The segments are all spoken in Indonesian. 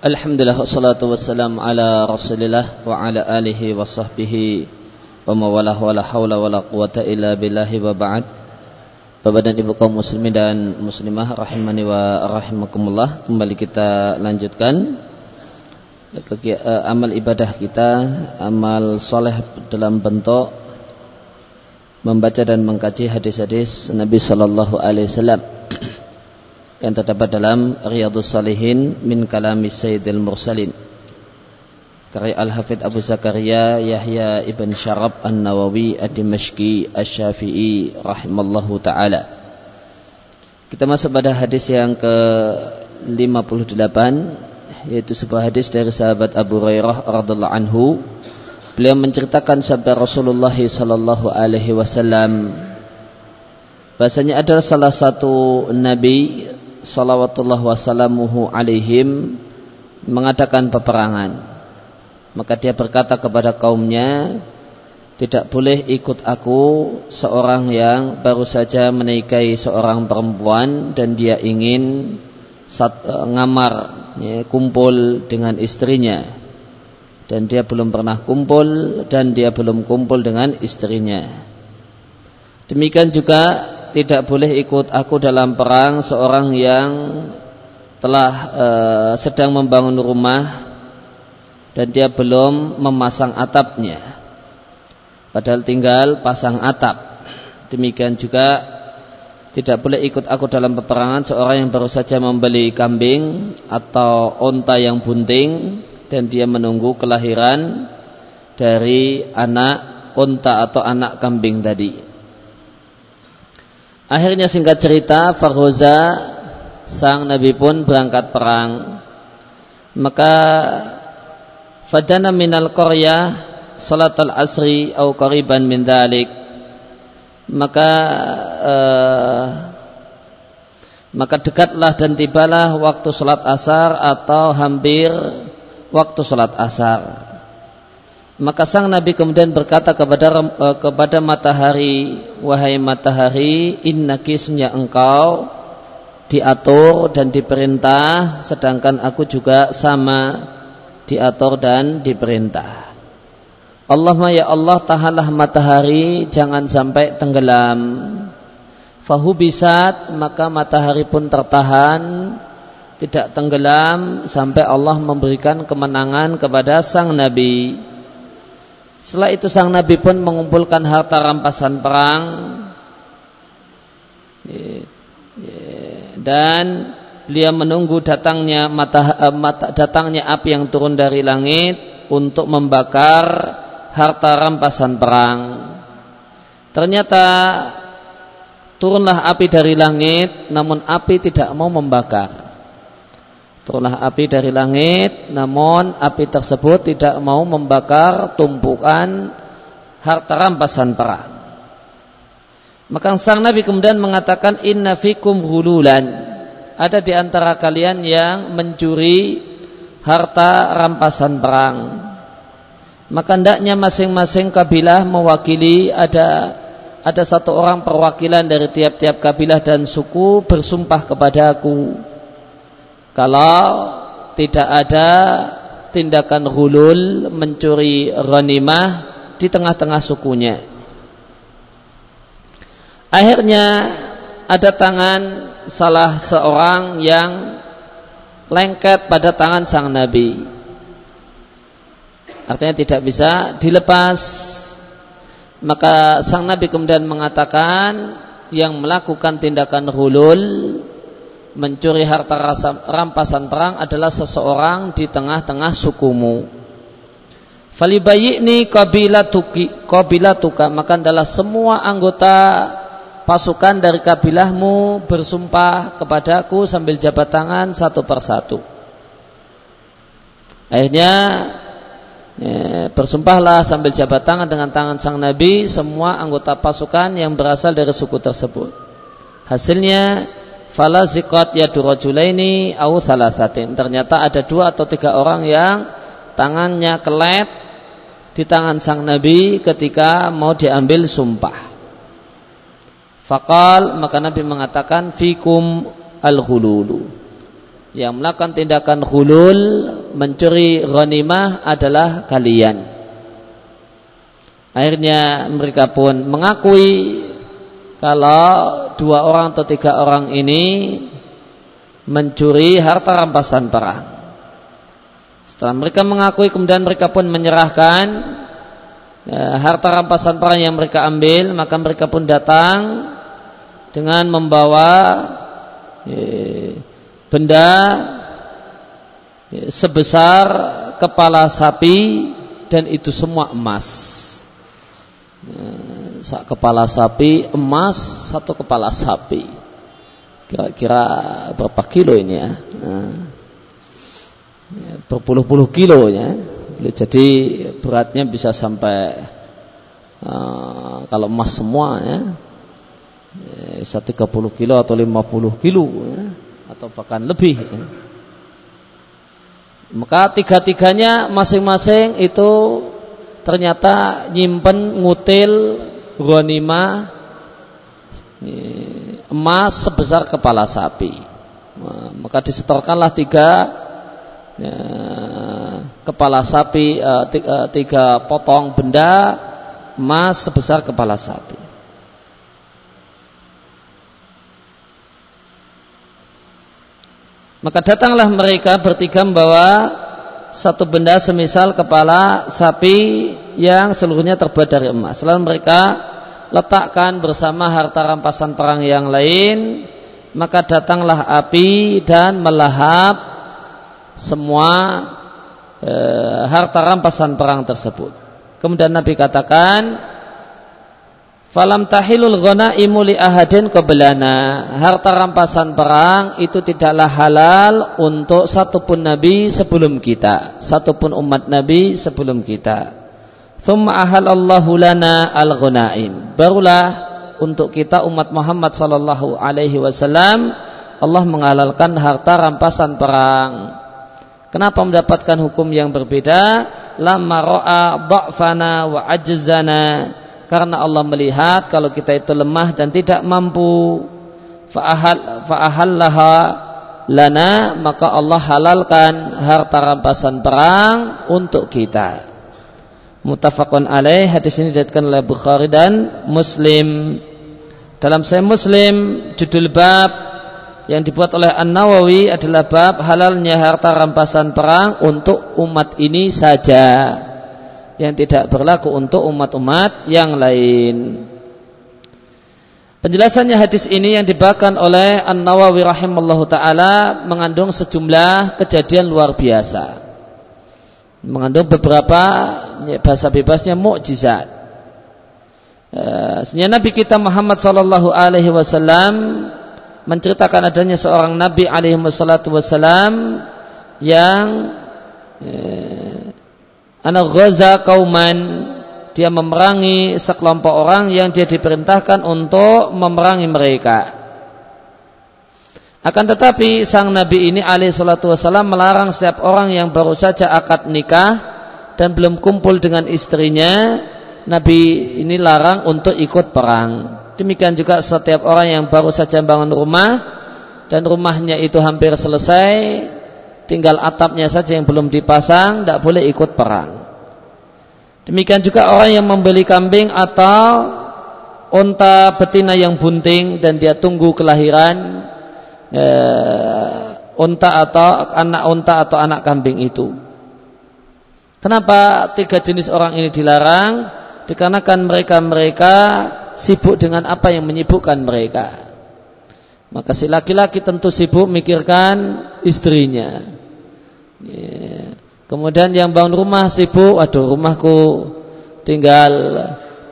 Alhamdulillah wassalatu wassalamu ala Rasulillah wa ala alihi wa sahbihi wa mawalah wa la hawla wa la quwata illa billahi wa ba'd. Bapak dan Ibu kaum muslimin dan muslimah rahimani wa rahimakumullah. Kembali kita lanjutkan eh, amal ibadah kita, amal soleh dalam bentuk membaca dan mengkaji hadis-hadis Nabi sallallahu alaihi wasallam yang terdapat dalam Riyadhus Salihin min kalami Sayyidil Mursalin karya Al-Hafidh Abu Zakaria Yahya Ibn Syarab An-Nawawi Ad-Dimashqi Asy-Syafi'i rahimallahu taala. Kita masuk pada hadis yang ke-58 yaitu sebuah hadis dari sahabat Abu Hurairah radhiallahu anhu. Beliau menceritakan sabda Rasulullah sallallahu alaihi wasallam bahasanya adalah salah satu nabi salawatullah wassalamuhu alaihim mengadakan peperangan. Maka dia berkata kepada kaumnya tidak boleh ikut aku seorang yang baru saja menikahi seorang perempuan dan dia ingin sat, e, ngamar ya, kumpul dengan istrinya. Dan dia belum pernah kumpul dan dia belum kumpul dengan istrinya. Demikian juga tidak boleh ikut aku dalam perang seorang yang telah e, sedang membangun rumah dan dia belum memasang atapnya. Padahal tinggal pasang atap. Demikian juga tidak boleh ikut aku dalam peperangan seorang yang baru saja membeli kambing atau onta yang bunting dan dia menunggu kelahiran dari anak onta atau anak kambing tadi. Akhirnya singkat cerita Farhoza sang Nabi pun berangkat perang. Maka fadana minal qaryah salat al-asri au qariban min dalik. Maka uh, maka dekatlah dan tibalah waktu salat asar atau hampir waktu salat asar. Maka sang Nabi kemudian berkata kepada uh, kepada matahari, wahai matahari, innaki sunya engkau diatur dan diperintah, sedangkan aku juga sama diatur dan diperintah. Allahumma ya Allah tahanlah matahari jangan sampai tenggelam. Fahubisat maka matahari pun tertahan tidak tenggelam sampai Allah memberikan kemenangan kepada sang Nabi. Setelah itu sang Nabi pun mengumpulkan harta rampasan perang dan beliau menunggu datangnya mata, eh, mata, datangnya api yang turun dari langit untuk membakar harta rampasan perang. Ternyata turunlah api dari langit, namun api tidak mau membakar. Turunlah api dari langit Namun api tersebut tidak mau membakar tumpukan harta rampasan perang. Maka sang Nabi kemudian mengatakan Inna fikum hululan Ada di antara kalian yang mencuri harta rampasan perang. Maka hendaknya masing-masing kabilah mewakili ada ada satu orang perwakilan dari tiap-tiap kabilah dan suku bersumpah kepada aku kalau tidak ada tindakan hulul mencuri ghanimah di tengah-tengah sukunya. Akhirnya ada tangan salah seorang yang lengket pada tangan sang Nabi. Artinya tidak bisa dilepas. Maka sang Nabi kemudian mengatakan yang melakukan tindakan hulul mencuri harta rampasan perang adalah seseorang di tengah-tengah sukumu. Falibayini kabila tuka maka adalah semua anggota pasukan dari kabilahmu bersumpah kepadaku sambil jabat tangan satu persatu. Akhirnya ya, bersumpahlah sambil jabat tangan dengan tangan sang Nabi semua anggota pasukan yang berasal dari suku tersebut. Hasilnya fala ziqat yadu rajulaini au thalathatin. Ternyata ada dua atau tiga orang yang tangannya kelet di tangan sang Nabi ketika mau diambil sumpah. Fakal maka Nabi mengatakan fikum al-hululu. yang melakukan tindakan hulul mencuri ghanimah adalah kalian. Akhirnya mereka pun mengakui kalau dua orang atau tiga orang ini mencuri harta rampasan perang. Setelah mereka mengakui kemudian mereka pun menyerahkan ya, harta rampasan perang yang mereka ambil, maka mereka pun datang dengan membawa ya, benda ya, sebesar kepala sapi dan itu semua emas. Ya, kepala sapi emas satu kepala sapi. Kira-kira berapa kilo ini ya, nah, berpuluh-puluh kilo ya. Jadi beratnya bisa sampai uh, kalau emas semua ya, ya bisa 30 kilo atau 50 kilo ya, atau bahkan lebih ya. maka tiga-tiganya masing-masing itu ternyata nyimpen ngutil ghanimah emas sebesar kepala sapi. Maka disetorkanlah tiga ya, kepala sapi, eh, eh, tiga potong benda emas sebesar kepala sapi. Maka datanglah mereka bertiga membawa satu benda semisal kepala sapi yang seluruhnya terbuat dari emas. Lalu mereka letakkan bersama harta rampasan perang yang lain, maka datanglah api dan melahap semua e, harta rampasan perang tersebut. Kemudian Nabi katakan, Falam tahilul ghanaimu li ahadin qablana. Harta rampasan perang itu tidaklah halal untuk satupun nabi sebelum kita, satupun umat nabi sebelum kita. Thumma ahalallahu lana al-ghanaim. Barulah untuk kita umat Muhammad sallallahu alaihi wasallam Allah menghalalkan harta rampasan perang. Kenapa mendapatkan hukum yang berbeda? Lama ra'a dha'fana wa ajzana karena Allah melihat kalau kita itu lemah dan tidak mampu. Fa'ahal fa'ahallaha lana maka Allah halalkan harta rampasan perang untuk kita. Mutafakun alaih hadis ini diriwayatkan oleh Bukhari dan Muslim. Dalam saya Muslim judul bab yang dibuat oleh An-Nawawi adalah bab halalnya harta rampasan perang untuk umat ini saja yang tidak berlaku untuk umat-umat yang lain. Penjelasannya hadis ini yang dibawakan oleh An-Nawawi rahimallahu taala mengandung sejumlah kejadian luar biasa. Mengandung beberapa bahasa bebasnya mukjizat. Eh, Nabi kita Muhammad sallallahu alaihi wasallam menceritakan adanya seorang nabi alaihi wasallam yang eh, anak ghaza kauman dia memerangi sekelompok orang yang dia diperintahkan untuk memerangi mereka. Akan tetapi sang Nabi ini alaihi salatu melarang setiap orang yang baru saja akad nikah dan belum kumpul dengan istrinya, Nabi ini larang untuk ikut perang. Demikian juga setiap orang yang baru saja bangun rumah dan rumahnya itu hampir selesai, tinggal atapnya saja yang belum dipasang, tidak boleh ikut perang. Demikian juga orang yang membeli kambing atau unta betina yang bunting dan dia tunggu kelahiran e, unta atau anak unta atau anak kambing itu. Kenapa tiga jenis orang ini dilarang? Dikarenakan mereka-mereka sibuk dengan apa yang menyibukkan mereka. Maka si laki-laki tentu sibuk mikirkan istrinya. Ya. Kemudian yang bangun rumah sibuk, aduh rumahku tinggal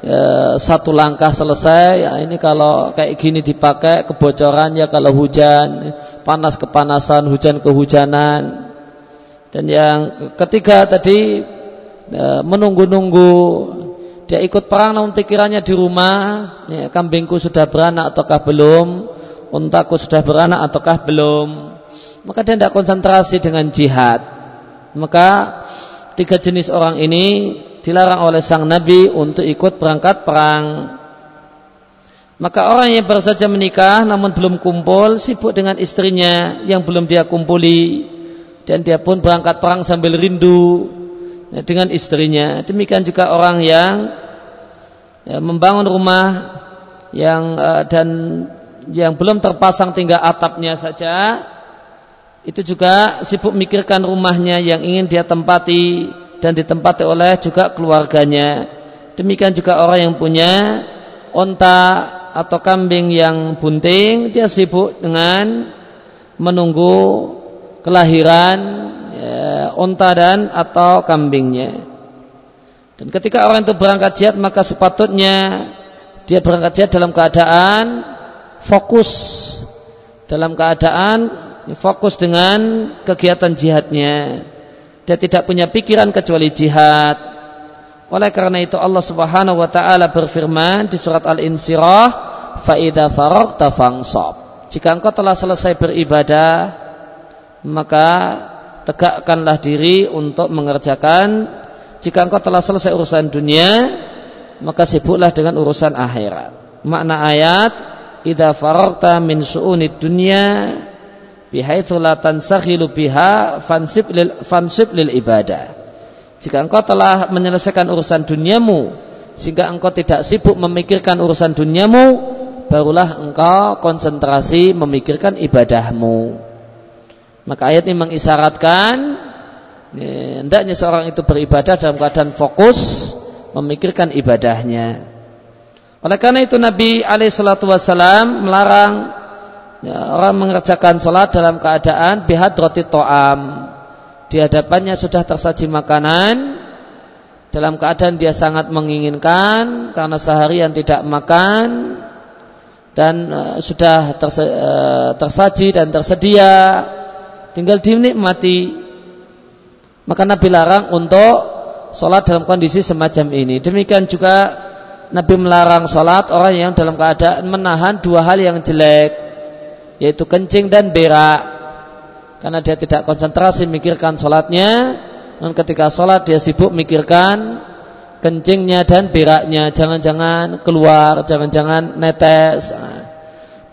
ya, satu langkah selesai. Ya, ini kalau kayak gini dipakai kebocorannya kalau hujan, panas kepanasan, hujan kehujanan. Dan yang ketiga tadi ya, menunggu-nunggu dia ikut perang namun pikirannya di rumah, ya, kambingku sudah beranak ataukah belum, untaku sudah beranak ataukah belum maka dia tidak konsentrasi dengan jihad. Maka tiga jenis orang ini dilarang oleh sang Nabi untuk ikut berangkat perang. Maka orang yang baru saja menikah namun belum kumpul sibuk dengan istrinya yang belum dia kumpuli dan dia pun berangkat perang sambil rindu dengan istrinya. Demikian juga orang yang ya, membangun rumah yang uh, dan yang belum terpasang tinggal atapnya saja itu juga sibuk mikirkan rumahnya yang ingin dia tempati dan ditempati oleh juga keluarganya. Demikian juga orang yang punya onta atau kambing yang bunting dia sibuk dengan menunggu kelahiran ya, onta dan atau kambingnya. Dan ketika orang itu berangkat jihad maka sepatutnya dia berangkat jihad dalam keadaan fokus dalam keadaan fokus dengan kegiatan jihadnya. Dia tidak punya pikiran kecuali jihad. Oleh karena itu Allah Subhanahu wa taala berfirman di surat Al-Insyirah, "Fa idza faragta fansab." Jika engkau telah selesai beribadah, maka tegakkanlah diri untuk mengerjakan jika engkau telah selesai urusan dunia, maka sibuklah dengan urusan akhirat. Makna ayat, "Idza faragta min su'unid dunya bihaitsu la tansakhilu biha fansib lil ibadah." Jika engkau telah menyelesaikan urusan duniamu sehingga engkau tidak sibuk memikirkan urusan duniamu, barulah engkau konsentrasi memikirkan ibadahmu. Maka ayat ini mengisyaratkan ya, hendaknya seorang itu beribadah dalam keadaan fokus memikirkan ibadahnya. Oleh karena itu Nabi alaihissalatu wassalam melarang ya, orang mengerjakan sholat dalam keadaan roti to'am. Di hadapannya sudah tersaji makanan. Dalam keadaan dia sangat menginginkan karena seharian tidak makan dan uh, sudah terse, uh, tersaji dan tersedia. Tinggal dinikmati. Maka Nabi larang untuk sholat dalam kondisi semacam ini. Demikian juga Nabi melarang sholat orang yang dalam keadaan menahan dua hal yang jelek yaitu kencing dan berak. Karena dia tidak konsentrasi mikirkan sholatnya dan ketika sholat dia sibuk mikirkan kencingnya dan beraknya. Jangan-jangan keluar jangan-jangan netes.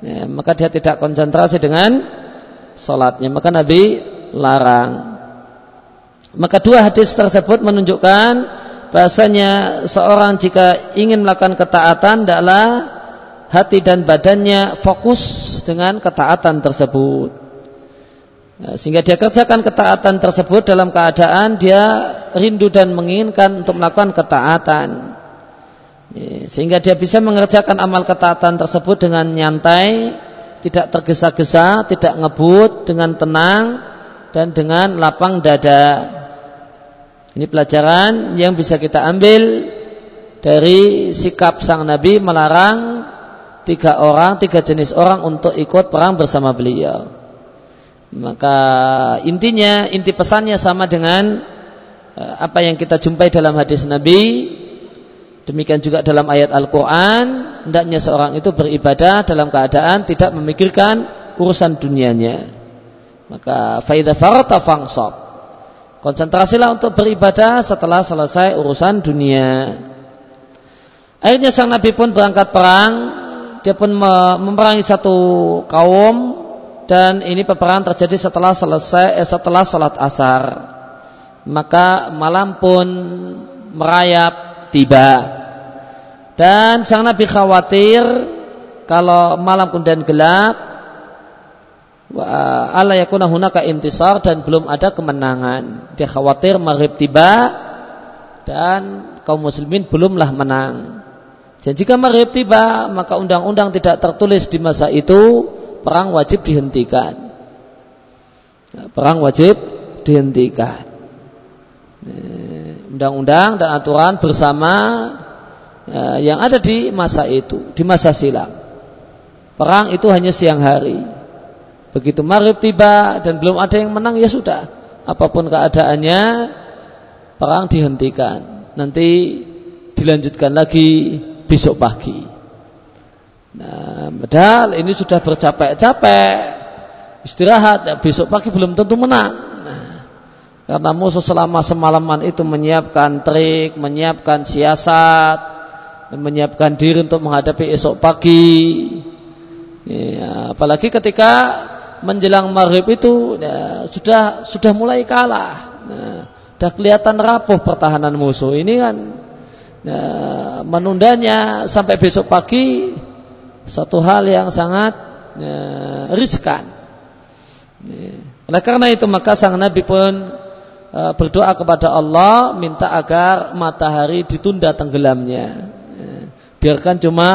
Ya, maka dia tidak konsentrasi dengan sholatnya. Maka Nabi larang. Maka dua hadis tersebut menunjukkan bahasanya seorang jika ingin melakukan ketaatan adalah hati dan badannya fokus dengan ketaatan tersebut Ya, sehingga dia kerjakan ketaatan tersebut dalam keadaan dia rindu dan menginginkan untuk melakukan ketaatan. Ya, sehingga dia bisa mengerjakan amal ketaatan tersebut dengan nyantai, tidak tergesa-gesa, tidak ngebut, dengan tenang dan dengan lapang dada. Ini pelajaran yang bisa kita ambil dari sikap sang Nabi melarang tiga orang, tiga jenis orang untuk ikut perang bersama beliau. Maka intinya, inti pesannya sama dengan eh, apa yang kita jumpai dalam hadis Nabi. Demikian juga dalam ayat Al-Quran, hendaknya seorang itu beribadah dalam keadaan tidak memikirkan urusan dunianya. Maka faidah farata fangsab. Konsentrasilah untuk beribadah setelah selesai urusan dunia. Akhirnya sang Nabi pun berangkat perang. Dia pun memerangi satu kaum dan ini peperangan terjadi setelah selesai eh, setelah sholat asar. Maka malam pun merayap tiba. Dan sang Nabi khawatir kalau malam kemudian gelap Allah yakuna hunaka intisar dan belum ada kemenangan. Dia khawatir maghrib tiba dan kaum muslimin belumlah menang dan jika maghrib tiba maka undang-undang tidak tertulis di masa itu perang wajib dihentikan. Ya, perang wajib dihentikan. Ya, undang-undang dan aturan bersama ya, yang ada di masa itu, di masa silam. Perang itu hanya siang hari. Begitu maghrib tiba dan belum ada yang menang ya sudah. Apa pun keadaannya, perang dihentikan. Nanti dilanjutkan lagi besok pagi. Nah, padahal ini sudah bercapek-capek istirahat, ya besok pagi belum tentu menang. Nah, karena musuh selama semalaman itu menyiapkan trik, menyiapkan siasat, menyiapkan diri untuk menghadapi esok pagi. Ya, apalagi ketika menjelang maghrib itu ya, sudah sudah mulai kalah. Nah, sudah kelihatan rapuh pertahanan musuh. Ini kan ya, menundanya sampai besok pagi satu hal yang sangat ya, riskan. Ya. Oleh karena itu maka sang Nabi pun berdoa kepada Allah minta agar matahari ditunda tenggelamnya. Ya. Biarkan cuma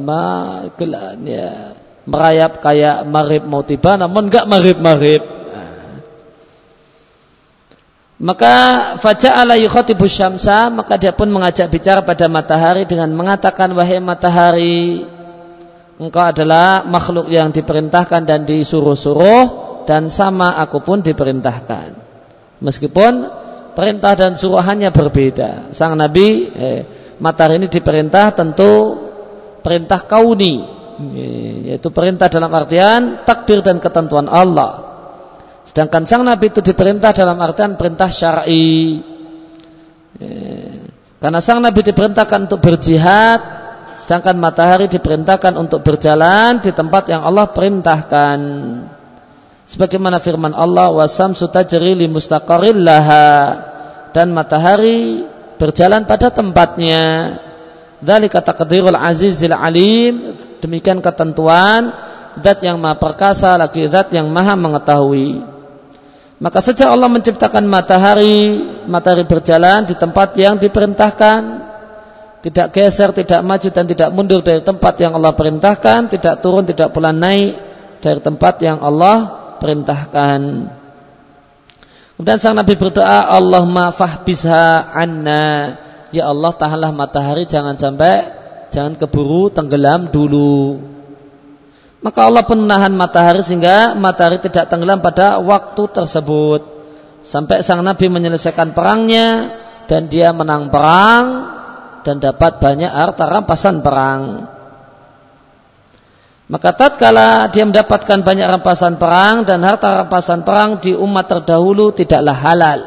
ma, ya, merayap kayak marib mau tiba namun enggak marib-marib. Maka faja'ala yukhatibu syamsa maka dia pun mengajak bicara pada matahari dengan mengatakan wahai matahari engkau adalah makhluk yang diperintahkan dan disuruh-suruh dan sama aku pun diperintahkan. Meskipun perintah dan suruhannya berbeda. Sang Nabi eh, matahari ini diperintah tentu perintah kauni yaitu perintah dalam artian takdir dan ketentuan Allah. Sedangkan sang Nabi itu diperintah dalam artian perintah syar'i. Karena sang Nabi diperintahkan untuk berjihad, sedangkan matahari diperintahkan untuk berjalan di tempat yang Allah perintahkan. Sebagaimana firman Allah, "Wasam sutajri li dan matahari berjalan pada tempatnya. Dzalika taqdirul azizil alim. Demikian ketentuan zat yang maha perkasa lagi zat yang maha mengetahui. Maka sejak Allah menciptakan matahari, matahari berjalan di tempat yang diperintahkan, tidak geser, tidak maju dan tidak mundur dari tempat yang Allah perintahkan, tidak turun, tidak pula naik dari tempat yang Allah perintahkan. Kemudian sang Nabi berdoa, Allahumma fahbisha anna Ya Allah tahanlah matahari jangan sampai jangan keburu tenggelam dulu. Maka Allah pun menahan matahari sehingga matahari tidak tenggelam pada waktu tersebut. Sampai sang Nabi menyelesaikan perangnya dan dia menang perang dan dapat banyak harta rampasan perang. Maka tatkala dia mendapatkan banyak rampasan perang dan harta rampasan perang di umat terdahulu tidaklah halal.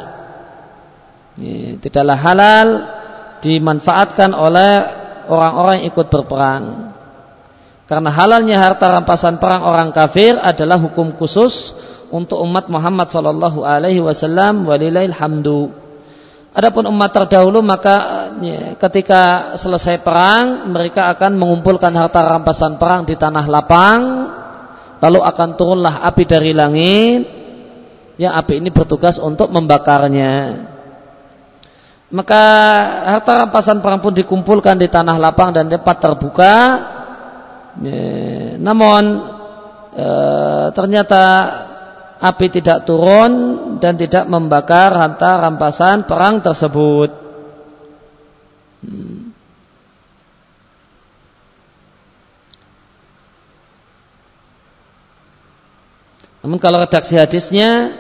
Tidaklah halal dimanfaatkan oleh orang-orang yang ikut berperang. Karena halalnya harta rampasan perang orang kafir adalah hukum khusus untuk umat Muhammad sallallahu alaihi wasallam walillahil hamdu. Adapun umat terdahulu maka ya, ketika selesai perang mereka akan mengumpulkan harta rampasan perang di tanah lapang lalu akan turunlah api dari langit yang api ini bertugas untuk membakarnya. Maka harta rampasan perang pun dikumpulkan di tanah lapang dan tempat terbuka. Namun e, ternyata api tidak turun dan tidak membakar harta rampasan perang tersebut. Hmm. Namun kalau redaksi hadisnya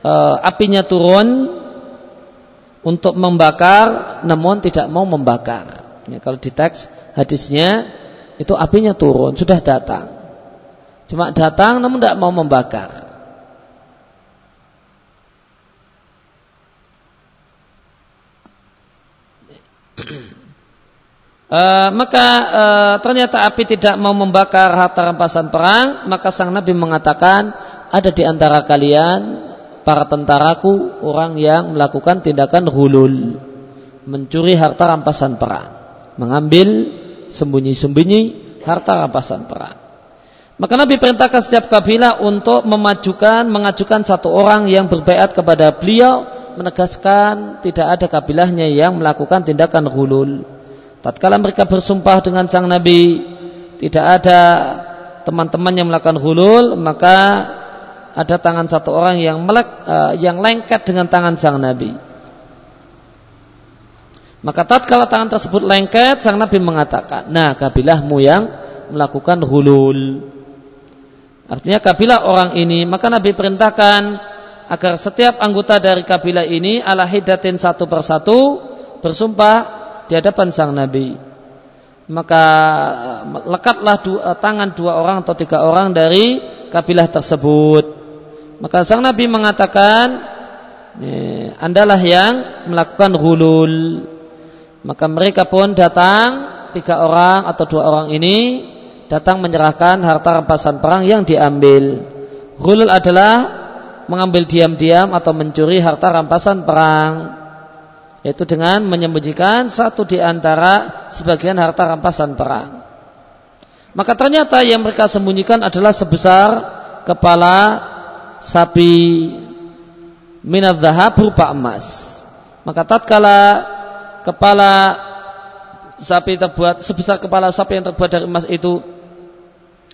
e, apinya turun untuk membakar namun tidak mau membakar. Ya, kalau di teks hadisnya itu apinya turun, sudah datang. Cuma datang namun tidak mau membakar. Uh, maka uh, ternyata api tidak mau membakar harta rampasan perang, maka sang Nabi mengatakan ada di antara kalian para tentaraku orang yang melakukan tindakan hulul mencuri harta rampasan perang mengambil sembunyi-sembunyi harta rampasan perang maka Nabi perintahkan setiap kabilah untuk memajukan mengajukan satu orang yang berbaiat kepada beliau menegaskan tidak ada kabilahnya yang melakukan tindakan hulul tatkala mereka bersumpah dengan sang Nabi tidak ada teman-teman yang melakukan hulul maka ada tangan satu orang yang melek, uh, yang lengket dengan tangan sang Nabi. Maka tatkala tangan tersebut lengket, sang Nabi mengatakan, "Nah, kabilahmu yang melakukan hulul." Artinya kabilah orang ini, maka Nabi perintahkan agar setiap anggota dari kabilah ini ala hidatin satu persatu bersumpah di hadapan sang Nabi. Maka eh, lekatlah dua, eh, tangan dua orang atau tiga orang dari kabilah tersebut. Maka sang Nabi mengatakan, andalah yang melakukan hulul. Maka mereka pun datang tiga orang atau dua orang ini datang menyerahkan harta rampasan perang yang diambil. Hulul adalah mengambil diam-diam atau mencuri harta rampasan perang yaitu dengan menyembunyikan satu di antara sebagian harta rampasan perang. Maka ternyata yang mereka sembunyikan adalah sebesar kepala sapi minat zahab berupa emas. Maka tatkala kepala sapi terbuat sebesar kepala sapi yang terbuat dari emas itu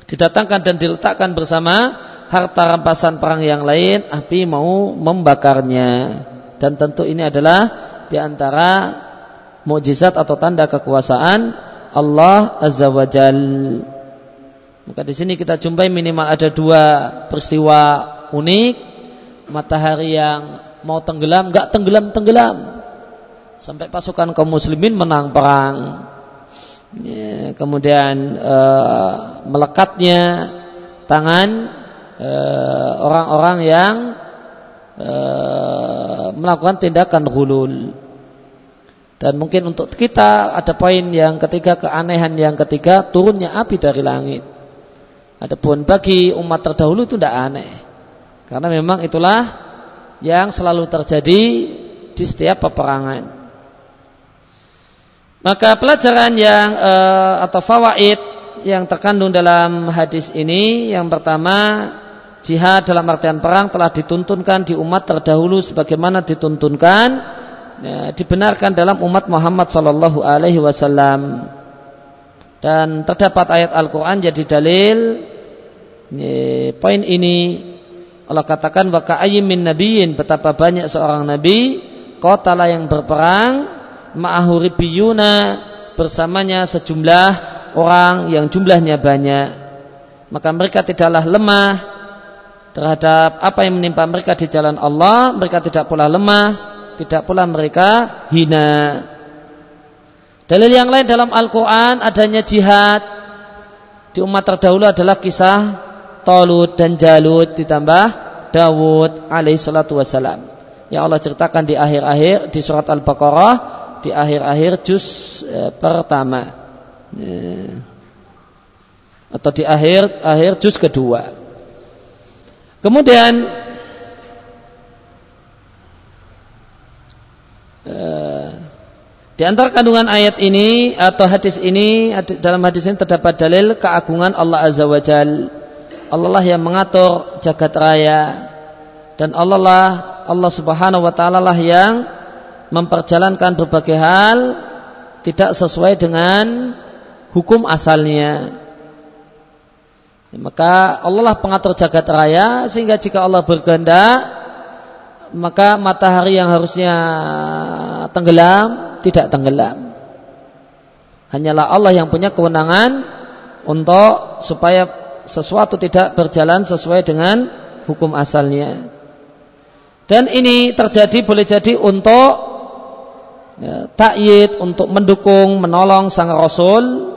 didatangkan dan diletakkan bersama harta rampasan perang yang lain, api mau membakarnya. Dan tentu ini adalah di antara mukjizat atau tanda kekuasaan Allah Azza wa Jal. Maka di sini kita jumpai minimal ada dua peristiwa unik, matahari yang mau tenggelam, nggak tenggelam tenggelam, sampai pasukan kaum muslimin menang perang. Ya, kemudian uh, melekatnya tangan eh, orang-orang yang Eh, melakukan tindakan hulul. Dan mungkin untuk kita ada poin yang ketiga, keanehan yang ketiga, turunnya api dari langit. Adapun bagi umat terdahulu itu tidak aneh. Karena memang itulah yang selalu terjadi di setiap peperangan. Maka pelajaran yang uh, atau fawaid yang terkandung dalam hadis ini yang pertama jihad dalam artian perang telah dituntunkan di umat terdahulu sebagaimana dituntunkan ya, dibenarkan dalam umat Muhammad sallallahu alaihi wasallam. Dan terdapat ayat Al-Qur'an jadi dalil ya, poin ini. Allah katakan wa ka'ayyin nabiyyin betapa banyak seorang nabi kotala yang berperang ma'ahu ribiyuna bersamanya sejumlah orang yang jumlahnya banyak maka mereka tidaklah lemah terhadap apa yang menimpa mereka di jalan Allah, mereka tidak pula lemah, tidak pula mereka hina. Dalil yang lain dalam Al-Quran adanya jihad di umat terdahulu adalah kisah Tolut dan Jalut ditambah Dawud alaihi salatu wassalam. Yang Allah ceritakan di akhir-akhir di surat Al-Baqarah di akhir-akhir juz eh, pertama. Eh, atau di akhir akhir juz kedua. Kemudian uh, di antara kandungan ayat ini atau hadis ini dalam hadis ini terdapat dalil keagungan Allah Azza wa Jal. Allah lah yang mengatur jagat raya dan Allah lah Allah Subhanahu wa taala lah yang memperjalankan berbagai hal tidak sesuai dengan hukum asalnya. Ya, maka Allah lah pengatur jagat raya sehingga jika Allah berkehendak maka matahari yang harusnya tenggelam tidak tenggelam. Hanyalah Allah yang punya kewenangan untuk supaya sesuatu tidak berjalan sesuai dengan hukum asalnya. Dan ini terjadi boleh jadi untuk ya, takyid, untuk mendukung, menolong sang Rasul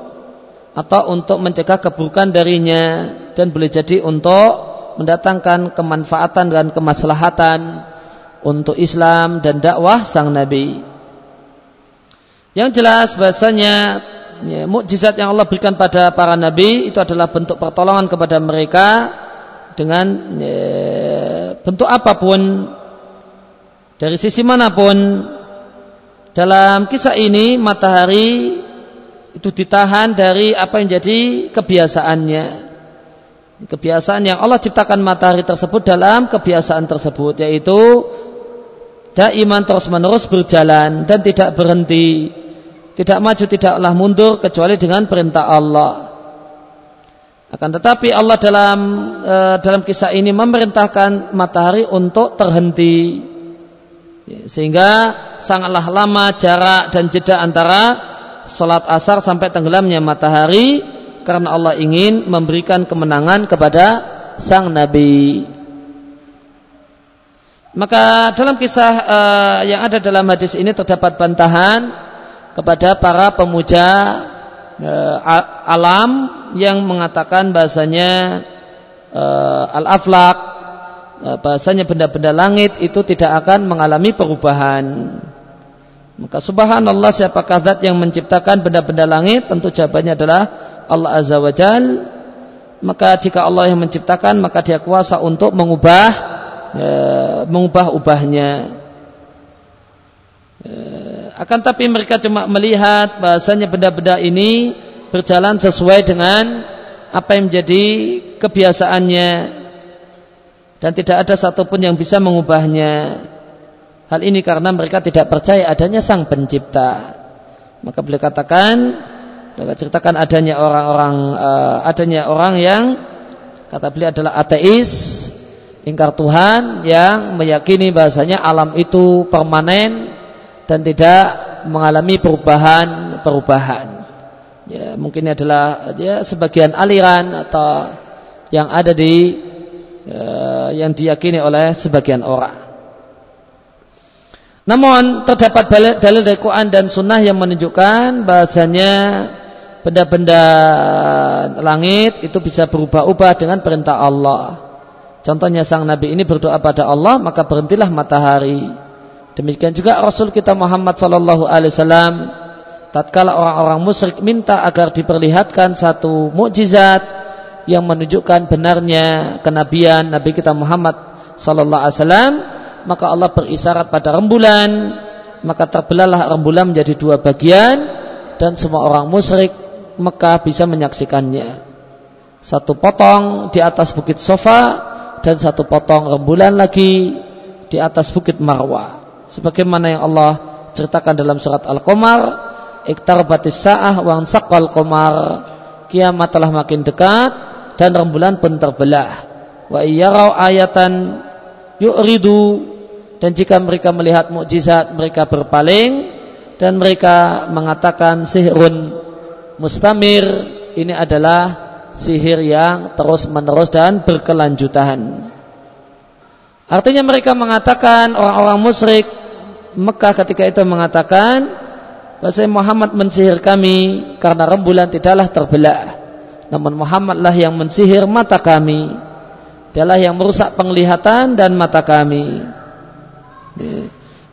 atau untuk mencegah keburukan darinya dan boleh jadi untuk mendatangkan kemanfaatan dan kemaslahatan untuk Islam dan dakwah sang Nabi. Yang jelas bahasanya ya, mukjizat yang Allah berikan pada para nabi itu adalah bentuk pertolongan kepada mereka dengan ya, bentuk apa pun dari sisi mana pun. Dalam kisah ini matahari itu ditahan dari apa yang jadi kebiasaannya. Kebiasaan yang Allah ciptakan matahari tersebut dalam kebiasaan tersebut yaitu daiman terus menerus berjalan dan tidak berhenti, tidak maju tidaklah mundur kecuali dengan perintah Allah. Akan tetapi Allah dalam e, dalam kisah ini memerintahkan matahari untuk terhenti sehingga sangatlah lama jarak dan jeda antara sholat asar sampai tenggelamnya matahari karena Allah ingin memberikan kemenangan kepada sang Nabi. Maka dalam kisah uh, yang ada dalam hadis ini terdapat bantahan kepada para pemuja uh, alam yang mengatakan bahasanya uh, al-aflak uh, bahasanya benda-benda langit itu tidak akan mengalami perubahan. Maka subhanallah siapakah zat yang menciptakan benda-benda langit? Tentu jawabannya adalah Allah Azza wa Jal. Maka jika Allah yang menciptakan, maka dia kuasa untuk mengubah ya, mengubah ubahnya. Ya, akan tapi mereka cuma melihat bahasanya benda-benda ini berjalan sesuai dengan apa yang menjadi kebiasaannya dan tidak ada satupun yang bisa mengubahnya. Hal ini karena mereka tidak percaya adanya sang pencipta. Maka beliau katakan, beliau ceritakan adanya orang-orang, uh, adanya orang yang kata beliau adalah ateis, ingkar Tuhan yang meyakini bahasanya alam itu permanen dan tidak mengalami perubahan-perubahan. Ya, mungkin adalah ya sebagian aliran atau yang ada di yang diyakini oleh sebagian orang. Namun terdapat dalil dari Quran dan Sunnah yang menunjukkan bahasanya benda-benda langit itu bisa berubah-ubah dengan perintah Allah. Contohnya sang Nabi ini berdoa pada Allah maka berhentilah matahari. Demikian juga Rasul kita Muhammad Sallallahu Alaihi Wasallam tatkala orang-orang musyrik minta agar diperlihatkan satu mukjizat yang menunjukkan benarnya kenabian Nabi kita Muhammad Sallallahu Alaihi Wasallam maka Allah berisyarat pada rembulan maka terbelahlah rembulan menjadi dua bagian dan semua orang musyrik Mekah bisa menyaksikannya. Satu potong di atas bukit Sofa dan satu potong rembulan lagi di atas bukit Marwa. Sebagaimana yang Allah ceritakan dalam surat Al-Qamar iktarabatis sa'ah wa ansaqal qamar. Kiamat telah makin dekat dan rembulan pun terbelah wa iyyarau ayatan yu'ridu dan jika mereka melihat mukjizat mereka berpaling dan mereka mengatakan sihirun mustamir ini adalah sihir yang terus menerus dan berkelanjutan. Artinya mereka mengatakan orang-orang musyrik Mekah ketika itu mengatakan bahasa Muhammad mensihir kami karena rembulan tidaklah terbelah. Namun Muhammadlah yang mensihir mata kami. Dialah yang merusak penglihatan dan mata kami.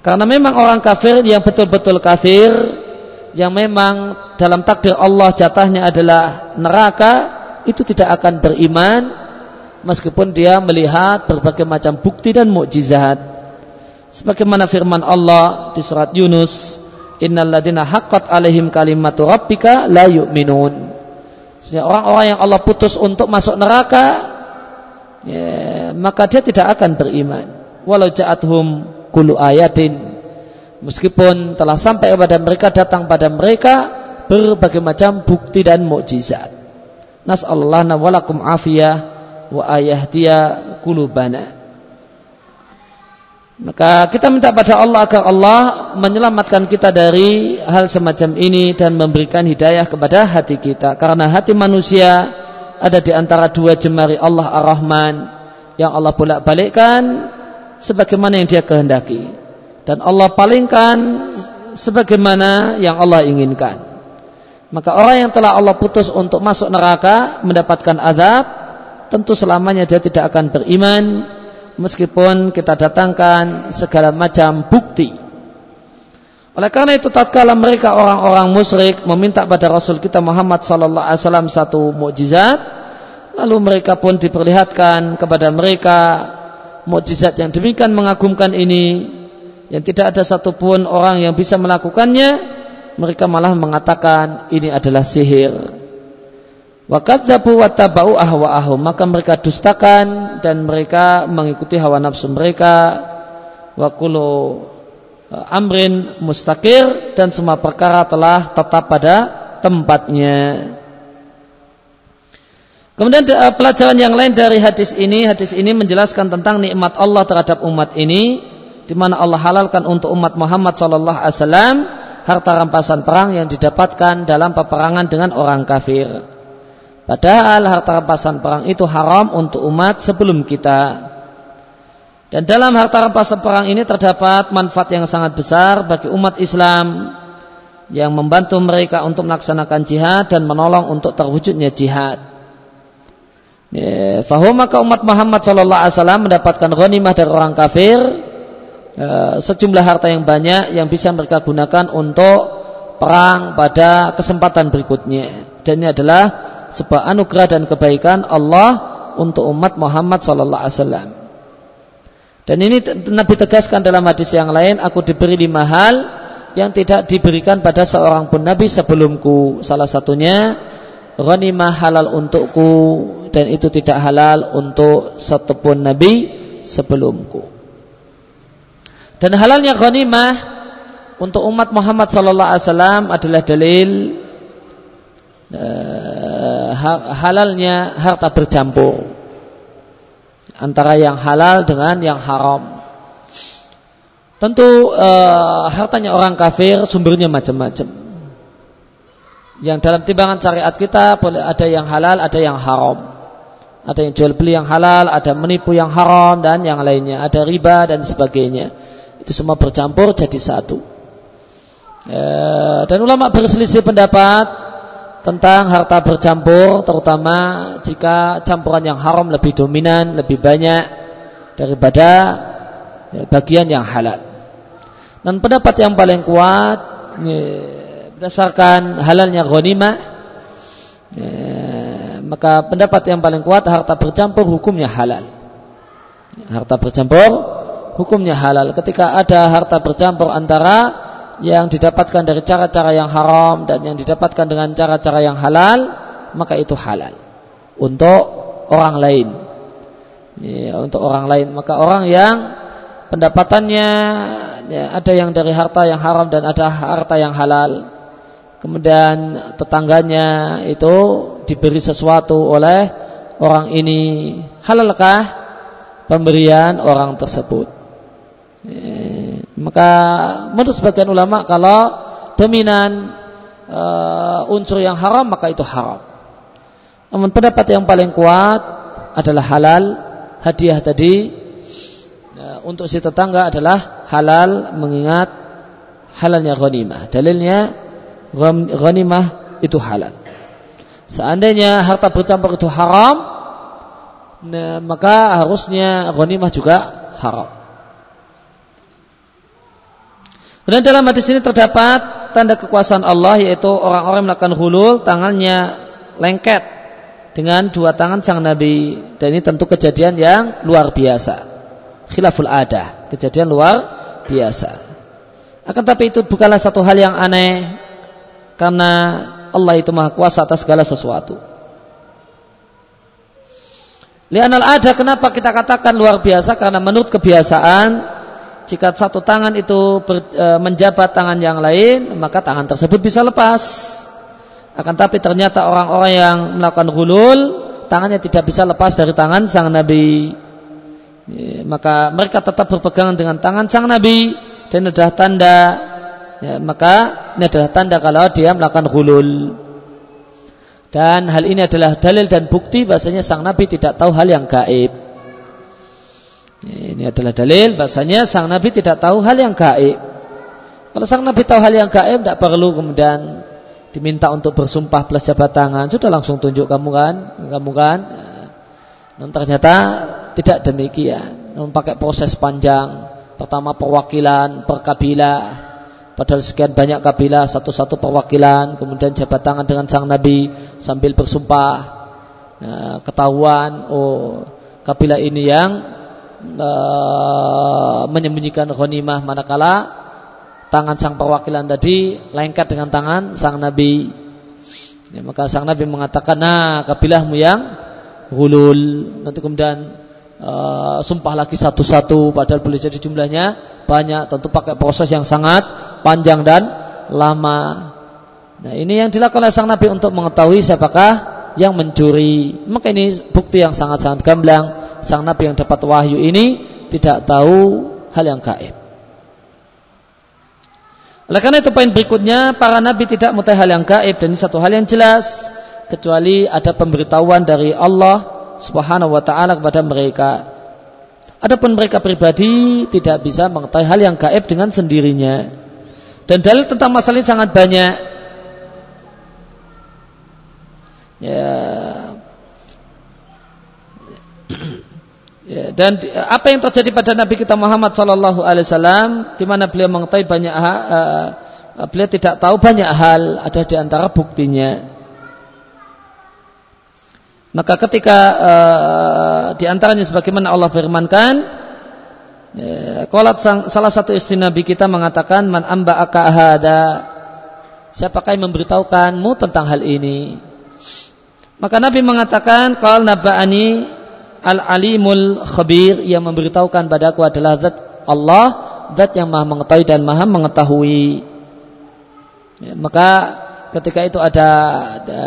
Karena memang orang kafir yang betul-betul kafir yang memang dalam takdir Allah jatahnya adalah neraka itu tidak akan beriman meskipun dia melihat berbagai macam bukti dan mukjizat. Sebagaimana firman Allah di surat Yunus, "Innalladzina haqqat alaihim kalimatu rabbika la yu'minun." Orang-orang yang Allah putus untuk masuk neraka, ya, maka dia tidak akan beriman. Walau ja'athum kullu ayatin meskipun telah sampai kepada mereka datang pada mereka berbagai macam bukti dan mukjizat. Nas'alullah walakum afiyah wa ayahdiya kulubana. Maka kita minta pada Allah agar Allah menyelamatkan kita dari hal semacam ini dan memberikan hidayah kepada hati kita. Karena hati manusia ada di antara dua jemari Allah Ar-Rahman yang Allah bolak-balikkan sebagaimana yang dia kehendaki dan Allah palingkan sebagaimana yang Allah inginkan. Maka orang yang telah Allah putus untuk masuk neraka mendapatkan azab, tentu selamanya dia tidak akan beriman meskipun kita datangkan segala macam bukti. Oleh karena itu tatkala mereka orang-orang musyrik meminta pada Rasul kita Muhammad sallallahu alaihi wasallam satu mukjizat, lalu mereka pun diperlihatkan kepada mereka mukjizat yang demikian mengagumkan ini yang tidak ada satupun orang yang bisa melakukannya mereka malah mengatakan ini adalah sihir wa kadzabu wa tabau ahwa'ahum maka mereka dustakan dan mereka mengikuti hawa nafsu mereka. Wa uh, amrin mustaqir dan semua perkara telah tetap pada tempatnya. Kemudian eh, pelajaran yang lain dari hadis ini, hadis ini menjelaskan tentang nikmat Allah terhadap umat ini, di mana Allah halalkan untuk umat Muhammad Sallallahu Alaihi Wasallam harta rampasan perang yang didapatkan dalam peperangan dengan orang kafir. Padahal harta rampasan perang itu haram untuk umat sebelum kita. Dan dalam harta rampasan perang ini terdapat manfaat yang sangat besar bagi umat Islam yang membantu mereka untuk melaksanakan jihad dan menolong untuk terwujudnya jihad. Ya, fahum maka umat Muhammad Sallallahu Alaihi Wasallam mendapatkan ghanimah dari orang kafir e, sejumlah harta yang banyak yang bisa mereka gunakan untuk perang pada kesempatan berikutnya. Dan ini adalah sebuah anugerah dan kebaikan Allah untuk umat Muhammad sallallahu alaihi wasallam. Dan ini Nabi tegaskan dalam hadis yang lain, aku diberi lima hal yang tidak diberikan pada seorang pun Nabi sebelumku. Salah satunya ghanimah halal untukku dan itu tidak halal untuk satu pun Nabi sebelumku. Dan halalnya ghanimah untuk umat Muhammad sallallahu alaihi wasallam adalah dalil halalnya harta bercampur antara yang halal dengan yang haram. Tentu e, hartanya orang kafir sumbernya macam-macam. Yang dalam timbangan syariat kita boleh ada yang halal, ada yang haram. Ada yang jual beli yang halal, ada menipu yang haram dan yang lainnya, ada riba dan sebagainya. Itu semua bercampur jadi satu. E, dan ulama berselisih pendapat tentang harta bercampur terutama jika campuran yang haram lebih dominan, lebih banyak daripada ya, bagian yang halal. Dan pendapat yang paling kuat ya, berdasarkan halalnya ghanimah ya, maka pendapat yang paling kuat harta bercampur hukumnya halal. Harta bercampur hukumnya halal. Ketika ada harta bercampur antara yang didapatkan dari cara-cara yang haram dan yang didapatkan dengan cara-cara yang halal maka itu halal. Untuk orang lain. Ya, untuk orang lain. Maka orang yang pendapatannya ya, ada yang dari harta yang haram dan ada harta yang halal. Kemudian tetangganya itu diberi sesuatu oleh orang ini. Halalkah pemberian orang tersebut? Ya, maka menurut sebagian ulama kalau dominan uh, unsur yang haram maka itu haram. Namun pendapat yang paling kuat adalah halal hadiah tadi uh, untuk si tetangga adalah halal mengingat halalnya ghanimah. Dalilnya ghanimah itu halal. Seandainya harta bercampur itu haram, maka harusnya ghanimah juga haram. Kemudian dalam hadis ini terdapat tanda kekuasaan Allah yaitu orang-orang melakukan hulul tangannya lengket dengan dua tangan sang Nabi dan ini tentu kejadian yang luar biasa. Khilaful adah, kejadian luar biasa. Akan tapi itu bukanlah satu hal yang aneh karena Allah itu maha kuasa atas segala sesuatu. Lianal ada kenapa kita katakan luar biasa karena menurut kebiasaan jika satu tangan itu ber, e, menjabat tangan yang lain, maka tangan tersebut bisa lepas. Akan tapi ternyata orang-orang yang melakukan hulul, tangannya tidak bisa lepas dari tangan sang Nabi. E, maka mereka tetap berpegangan dengan tangan sang Nabi dan adalah tanda ya, maka ini adalah tanda kalau dia melakukan hulul. Dan hal ini adalah dalil dan bukti bahasanya sang Nabi tidak tahu hal yang gaib. Ini adalah dalil bahasanya sang Nabi tidak tahu hal yang gaib. Kalau sang Nabi tahu hal yang gaib, tidak perlu kemudian diminta untuk bersumpah plus jabat tangan. Sudah langsung tunjuk kamu kan, kamu kan. Dan ternyata tidak demikian. Namun pakai proses panjang. Pertama perwakilan per kabilah. Padahal sekian banyak kabilah, satu-satu perwakilan. Kemudian jabat tangan dengan sang Nabi sambil bersumpah. Nah, ketahuan, oh kabilah ini yang uh, menyembunyikan ghanimah manakala tangan sang perwakilan tadi lengket dengan tangan sang nabi. Ya, maka sang nabi mengatakan, "Nah, kabilahmu yang hulul." Nanti kemudian uh, sumpah lagi satu-satu padahal boleh jadi jumlahnya banyak, tentu pakai proses yang sangat panjang dan lama. Nah, ini yang dilakukan oleh sang nabi untuk mengetahui siapakah yang mencuri. Maka ini bukti yang sangat-sangat gamblang. Sang Nabi yang dapat wahyu ini tidak tahu hal yang gaib. Oleh karena itu poin berikutnya para nabi tidak mengetahui hal yang gaib dan ini satu hal yang jelas kecuali ada pemberitahuan dari Allah Subhanahu wa taala kepada mereka. Adapun mereka pribadi tidak bisa mengetahui hal yang gaib dengan sendirinya. Dan dalil tentang masalah ini sangat banyak ya Ya, dan apa yang terjadi pada Nabi kita Muhammad Sallallahu Alaihi Wasallam, di mana beliau mengetahui banyak hal, uh, beliau tidak tahu banyak hal, ada di antara buktinya. Maka ketika uh, di antaranya sebagaimana Allah firmankan, Kolat sang, salah satu istri Nabi kita mengatakan man amba ada siapakah yang memberitahukanmu tentang hal ini? Maka Nabi mengatakan kalau naba'ani Al-Alimul Khabir yang memberitahukan padaku adalah zat Allah, zat yang maha mengetahui dan maha mengetahui. Ya, maka ketika itu ada, ada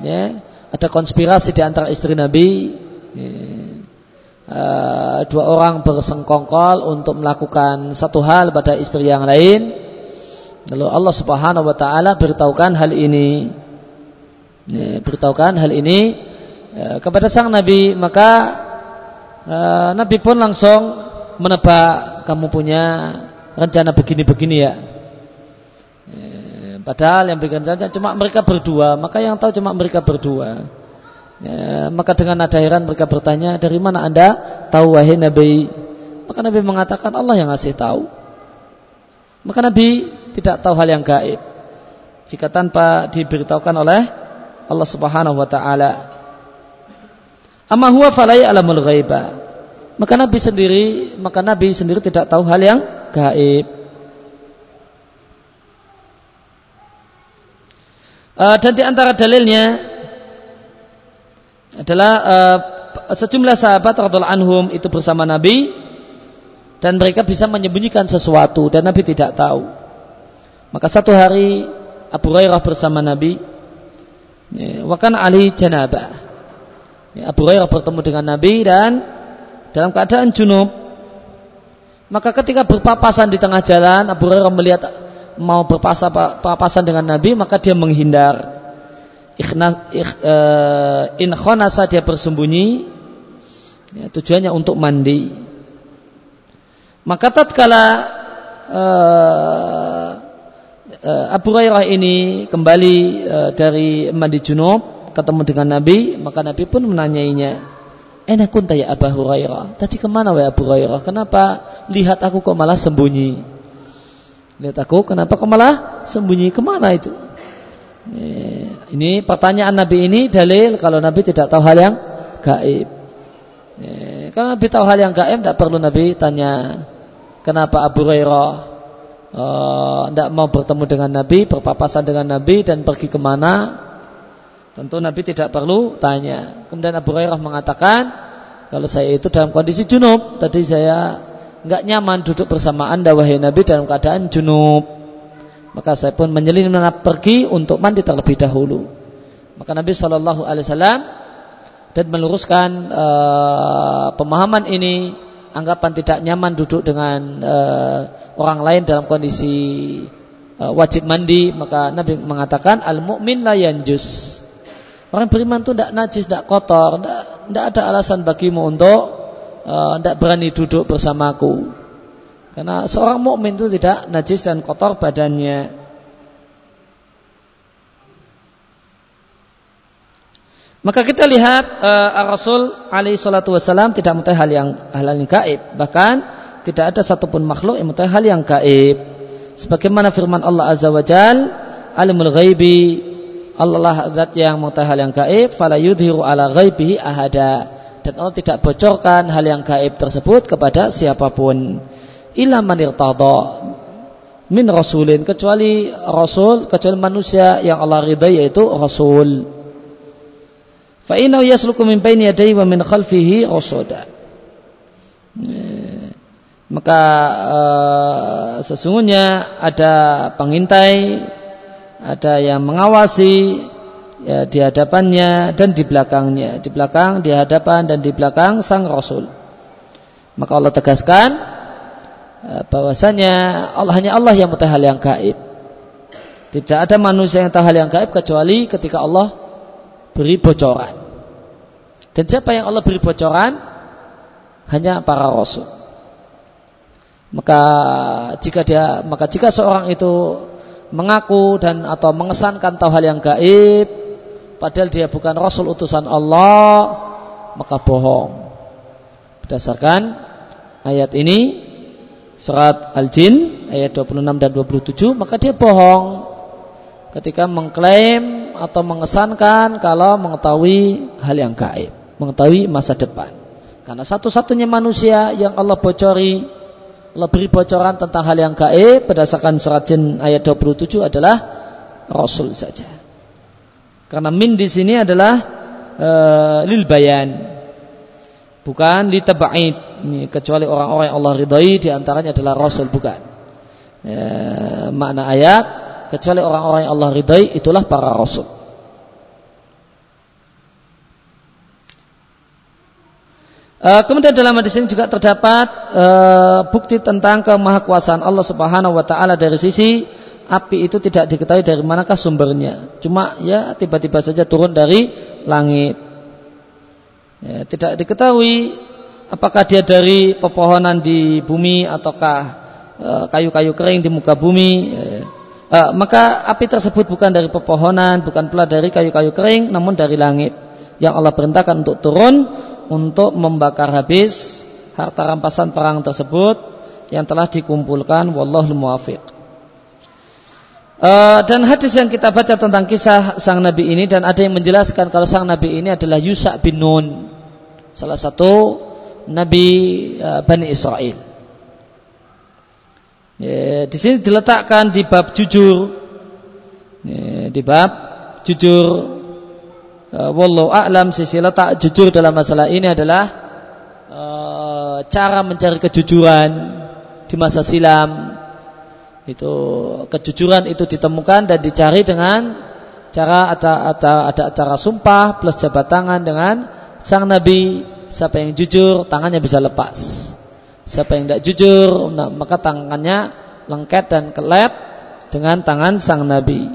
ya, ada konspirasi di antara istri Nabi. Ya, uh, dua orang bersengkongkol untuk melakukan satu hal pada istri yang lain. Lalu Allah Subhanahu wa taala beritahukan hal ini. Ya, beritahukan hal ini ya, kepada sang Nabi maka uh, Nabi pun langsung menebak kamu punya rencana begini-begini ya. ya. Padahal yang bikin rencana cuma mereka berdua, maka yang tahu cuma mereka berdua. Ya, maka dengan nada heran mereka bertanya, dari mana anda tahu wahai Nabi? Maka Nabi mengatakan Allah yang ngasih tahu. Maka Nabi tidak tahu hal yang gaib. Jika tanpa diberitahukan oleh Allah Subhanahu wa taala. Amma huwa falai alamul ghaiba. Maka Nabi sendiri, maka Nabi sendiri tidak tahu hal yang gaib. Uh, dan di antara dalilnya adalah uh, sejumlah sahabat radhiallahu anhum itu bersama Nabi dan mereka bisa menyembunyikan sesuatu dan Nabi tidak tahu. Maka satu hari Abu Hurairah bersama Nabi ya, Wakan Ali janabah Ya, Abu Hurairah bertemu dengan Nabi dan dalam keadaan junub. Maka ketika berpapasan di tengah jalan, Abu Hurairah melihat mau berpapasan dengan Nabi, maka dia menghindar. Ikhna, ikh, uh, in khonasa dia bersembunyi, ya, tujuannya untuk mandi. Maka tatkala uh, uh, Abu Hurairah ini kembali uh, dari mandi junub, ketemu dengan Nabi, maka Nabi pun menanyainya, Enak kunta ya Abu Hurairah. Tadi ke mana wa Abu Hurairah? Kenapa lihat aku kok malah sembunyi? Lihat aku, kenapa kok malah sembunyi? Ke mana itu? Eh, ini pertanyaan Nabi ini dalil kalau Nabi tidak tahu hal yang gaib. Eh, kalau Nabi tahu hal yang gaib, tidak perlu Nabi tanya kenapa Abu Hurairah tidak uh, mau bertemu dengan Nabi, berpapasan dengan Nabi dan pergi ke mana? Tentu Nabi tidak perlu tanya. Kemudian Abu Hurairah mengatakan, kalau saya itu dalam kondisi junub, tadi saya nggak nyaman duduk bersama anda wahai Nabi dalam keadaan junub. Maka saya pun menyelinap pergi untuk mandi terlebih dahulu. Maka Nabi Shallallahu Alaihi Wasallam dan meluruskan uh, pemahaman ini, anggapan tidak nyaman duduk dengan uh, orang lain dalam kondisi uh, wajib mandi, maka Nabi mengatakan al mukmin la yanjus Orang beriman itu tidak najis, tidak kotor, tidak ada alasan bagimu untuk tidak uh, berani duduk bersamaku. Karena seorang mukmin itu tidak najis dan kotor badannya. Maka kita lihat uh, Rasul alaihi salatu wasallam tidak mengetahui hal yang hal yang gaib, bahkan tidak ada satupun makhluk yang mengetahui hal yang gaib. Sebagaimana firman Allah Azza wa Jal, alimul ghaibi Allah lah zat yang hal yang gaib fala yudhiru ala ghaibihi ahada. Dan Allah tidak bocorkan hal yang gaib tersebut kepada siapa pun. Illa man min rasulin kecuali rasul kecuali manusia yang Allah ridai yaitu rasul. Fa innahu yasluku min baini yadayhi wa min khalfihi rasada maka uh, sesungguhnya ada pengintai ada yang mengawasi ya, di hadapannya dan di belakangnya, di belakang, di hadapan dan di belakang sang Rasul. Maka Allah tegaskan ya, bahwasanya Allah hanya Allah yang mengetahui hal yang gaib. Tidak ada manusia yang tahu hal yang gaib kecuali ketika Allah beri bocoran. Dan siapa yang Allah beri bocoran? Hanya para rasul. Maka jika dia maka jika seorang itu mengaku dan atau mengesankan tahu hal yang gaib padahal dia bukan rasul utusan Allah maka bohong Berdasarkan ayat ini surat Al-Jin ayat 26 dan 27 maka dia bohong ketika mengklaim atau mengesankan kalau mengetahui hal yang gaib, mengetahui masa depan. Karena satu-satunya manusia yang Allah bocori, beri bocoran tentang hal yang gaib berdasarkan surat Jin ayat 27 adalah Rasul saja. Karena min di sini adalah uh, lil bayan. Bukan li tab'id. kecuali orang-orang yang Allah ridai di antaranya adalah Rasul bukan. Ya, makna ayat kecuali orang-orang yang Allah ridai itulah para rasul. Kemudian dalam hadis ini juga terdapat uh, bukti tentang kemahakuasaan Allah Subhanahu wa taala dari sisi api itu tidak diketahui dari manakah sumbernya. Cuma ya tiba-tiba saja turun dari langit. Ya, tidak diketahui apakah dia dari pepohonan di bumi ataukah eh, kayu-kayu kering di muka bumi. Ya, uh, maka api tersebut bukan dari pepohonan, bukan pula dari kayu-kayu kering, namun dari langit yang Allah perintahkan untuk turun untuk membakar habis harta rampasan perang tersebut yang telah dikumpulkan wallahu muwafiq. Uh, dan hadis yang kita baca tentang kisah sang nabi ini dan ada yang menjelaskan kalau sang nabi ini adalah Yusa bin Nun, salah satu nabi uh, Bani Israel. Ya, di sini diletakkan di bab jujur. Ya, di bab jujur. Uh, wallahu a'lam sisi letak jujur dalam masalah ini adalah uh, cara mencari kejujuran di masa silam. Itu kejujuran itu ditemukan dan dicari dengan cara ada, ada, ada acara sumpah plus jabat tangan dengan sang nabi siapa yang jujur tangannya bisa lepas Siapa yang tidak jujur nah, maka tangannya lengket dan kelet dengan tangan sang Nabi.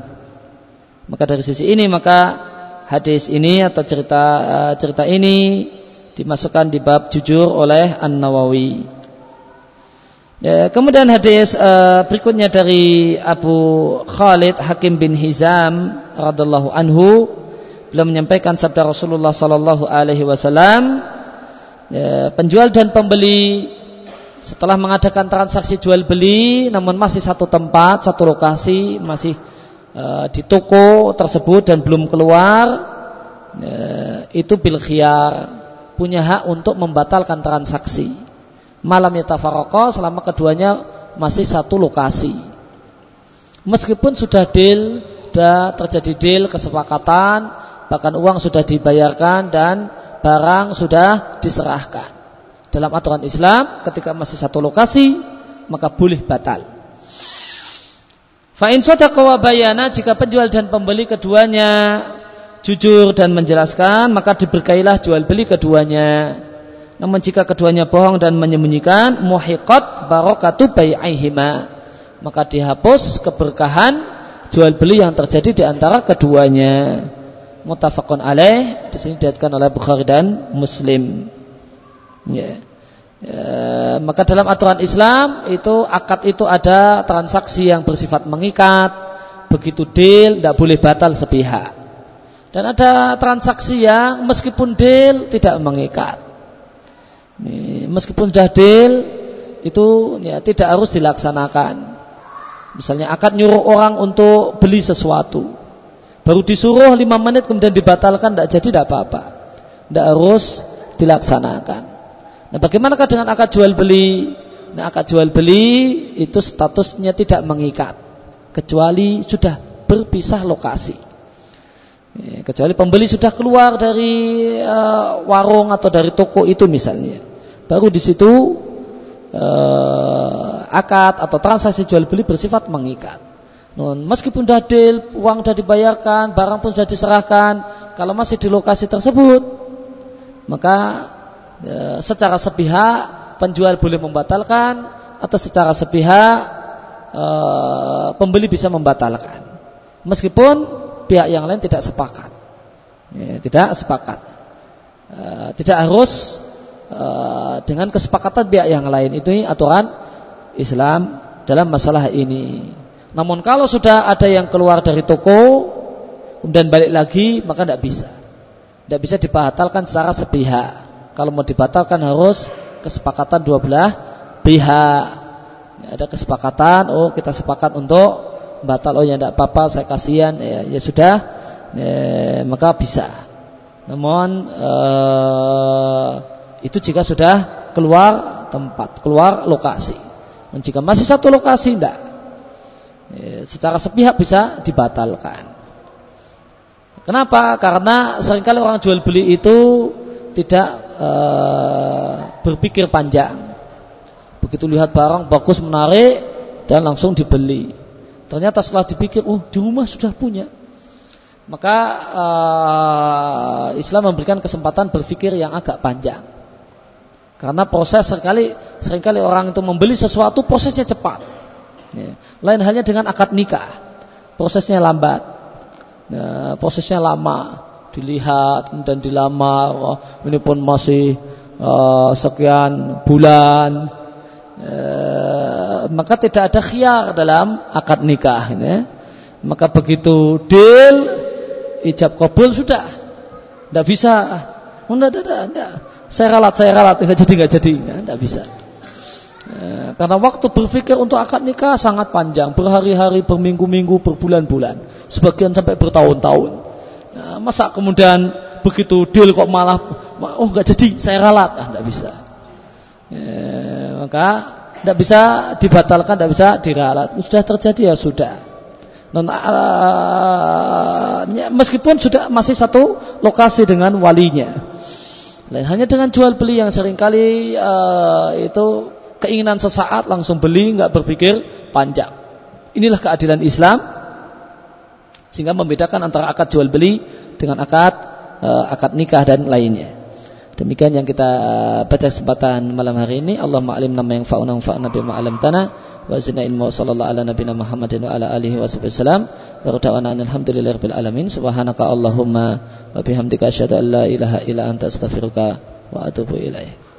Maka dari sisi ini maka hadis ini atau cerita uh, cerita ini dimasukkan di bab jujur oleh An Nawawi. Ya, kemudian hadis uh, berikutnya dari Abu Khalid Hakim bin Hizam radhiallahu anhu beliau menyampaikan sabda Rasulullah sallallahu alaihi wasallam ya, penjual dan pembeli setelah mengadakan transaksi jual beli namun masih satu tempat, satu lokasi, masih di toko tersebut dan belum keluar e, itu bil khiyar punya hak untuk membatalkan transaksi. Malam yatafarraqa selama keduanya masih satu lokasi. Meskipun sudah deal, sudah terjadi deal kesepakatan, bahkan uang sudah dibayarkan dan barang sudah diserahkan dalam aturan Islam ketika masih satu lokasi maka boleh batal. Fa'in sadaqa bayana jika penjual dan pembeli keduanya jujur dan menjelaskan maka diberkailah jual beli keduanya. Namun jika keduanya bohong dan menyembunyikan muhiqat barakatu bai'ihima maka dihapus keberkahan jual beli yang terjadi di antara keduanya. Mutafakun alaih di sini oleh Bukhari dan Muslim. Ya. Ya, maka dalam aturan Islam itu akad itu ada transaksi yang bersifat mengikat, begitu deal tidak boleh batal sepihak. Dan ada transaksi yang meskipun deal tidak mengikat. Meskipun sudah deal itu ya, tidak harus dilaksanakan. Misalnya akad nyuruh orang untuk beli sesuatu, baru disuruh lima menit kemudian dibatalkan tidak jadi tidak apa-apa, tidak harus dilaksanakan. Nah bagaimanakah dengan akad jual beli? Nah akad jual beli itu statusnya tidak mengikat kecuali sudah berpisah lokasi. Ya, kecuali pembeli sudah keluar dari uh, warung atau dari toko itu misalnya, baru di situ uh, akad atau transaksi jual beli bersifat mengikat. Non, meskipun deal, uang sudah dibayarkan, barang pun sudah diserahkan, kalau masih di lokasi tersebut, maka ya, secara sepihak penjual boleh membatalkan atau secara sepihak e, pembeli bisa membatalkan. Meskipun pihak yang lain tidak sepakat. Ya, tidak sepakat. E, tidak harus e, dengan kesepakatan pihak yang lain. Itu aturan Islam dalam masalah ini. Namun kalau sudah ada yang keluar dari toko kemudian balik lagi maka tidak bisa. Tidak bisa dibatalkan secara sepihak Kalau mau dibatalkan harus kesepakatan dua belah pihak. Ya, ada kesepakatan, oh kita sepakat untuk batal, oh ya tidak apa-apa, saya kasihan, ya, ya sudah, ya, maka bisa. Namun eh, itu jika sudah keluar tempat, keluar lokasi. Dan jika masih satu lokasi, tidak. Ya, secara sepihak bisa dibatalkan. Kenapa? Karena sering kali orang jual beli itu tidak uh, berpikir panjang. Begitu lihat barang bagus menarik dan langsung dibeli. Ternyata setelah dipikir, oh di rumah sudah punya. Maka uh, Islam memberikan kesempatan berpikir yang agak panjang. Karena proses sering kali sering kali orang itu membeli sesuatu prosesnya cepat. Ya. Lain halnya dengan akad nikah, prosesnya lambat, ya, prosesnya lama dilihat dan dilamar oh, ini pun masih uh, sekian bulan. Uh, maka tidak ada khiar dalam akad nikah ini. maka begitu deal ijab kabul sudah. Tidak bisa. Oh, enggak, enggak. saya ralat saya ralat. Enggak jadi enggak jadi. Enggak bisa. Ya, karena waktu berpikir untuk akad nikah sangat panjang, berhari-hari, berminggu-minggu, berbulan-bulan, sebagian sampai bertahun-tahun. Nah, masa kemudian begitu deal kok malah oh nggak jadi saya ralat. Ah nggak bisa. Ya, maka nggak bisa dibatalkan nggak bisa diralat. Sudah terjadi ya sudah. Non uh, meskipun sudah masih satu lokasi dengan walinya. Lain hanya dengan jual beli yang sering kali uh, itu keinginan sesaat langsung beli nggak berpikir panjang. Inilah keadilan Islam sehingga membedakan antara akad jual beli dengan akad uh, akad nikah dan lainnya. Demikian yang kita eh, baca kesempatan malam hari ini. Allah ma'alim nama yang fa'una fa'na bima alam tanah. Wa zina ilmu sallallahu ala nabina Muhammadin wa ala alihi wa sallam. Wa rutawana alhamdulillahi rabbil alamin. Subhanaka Allahumma wa bihamdika asyhadu an la ilaha illa anta astaghfiruka wa atubu ilaih.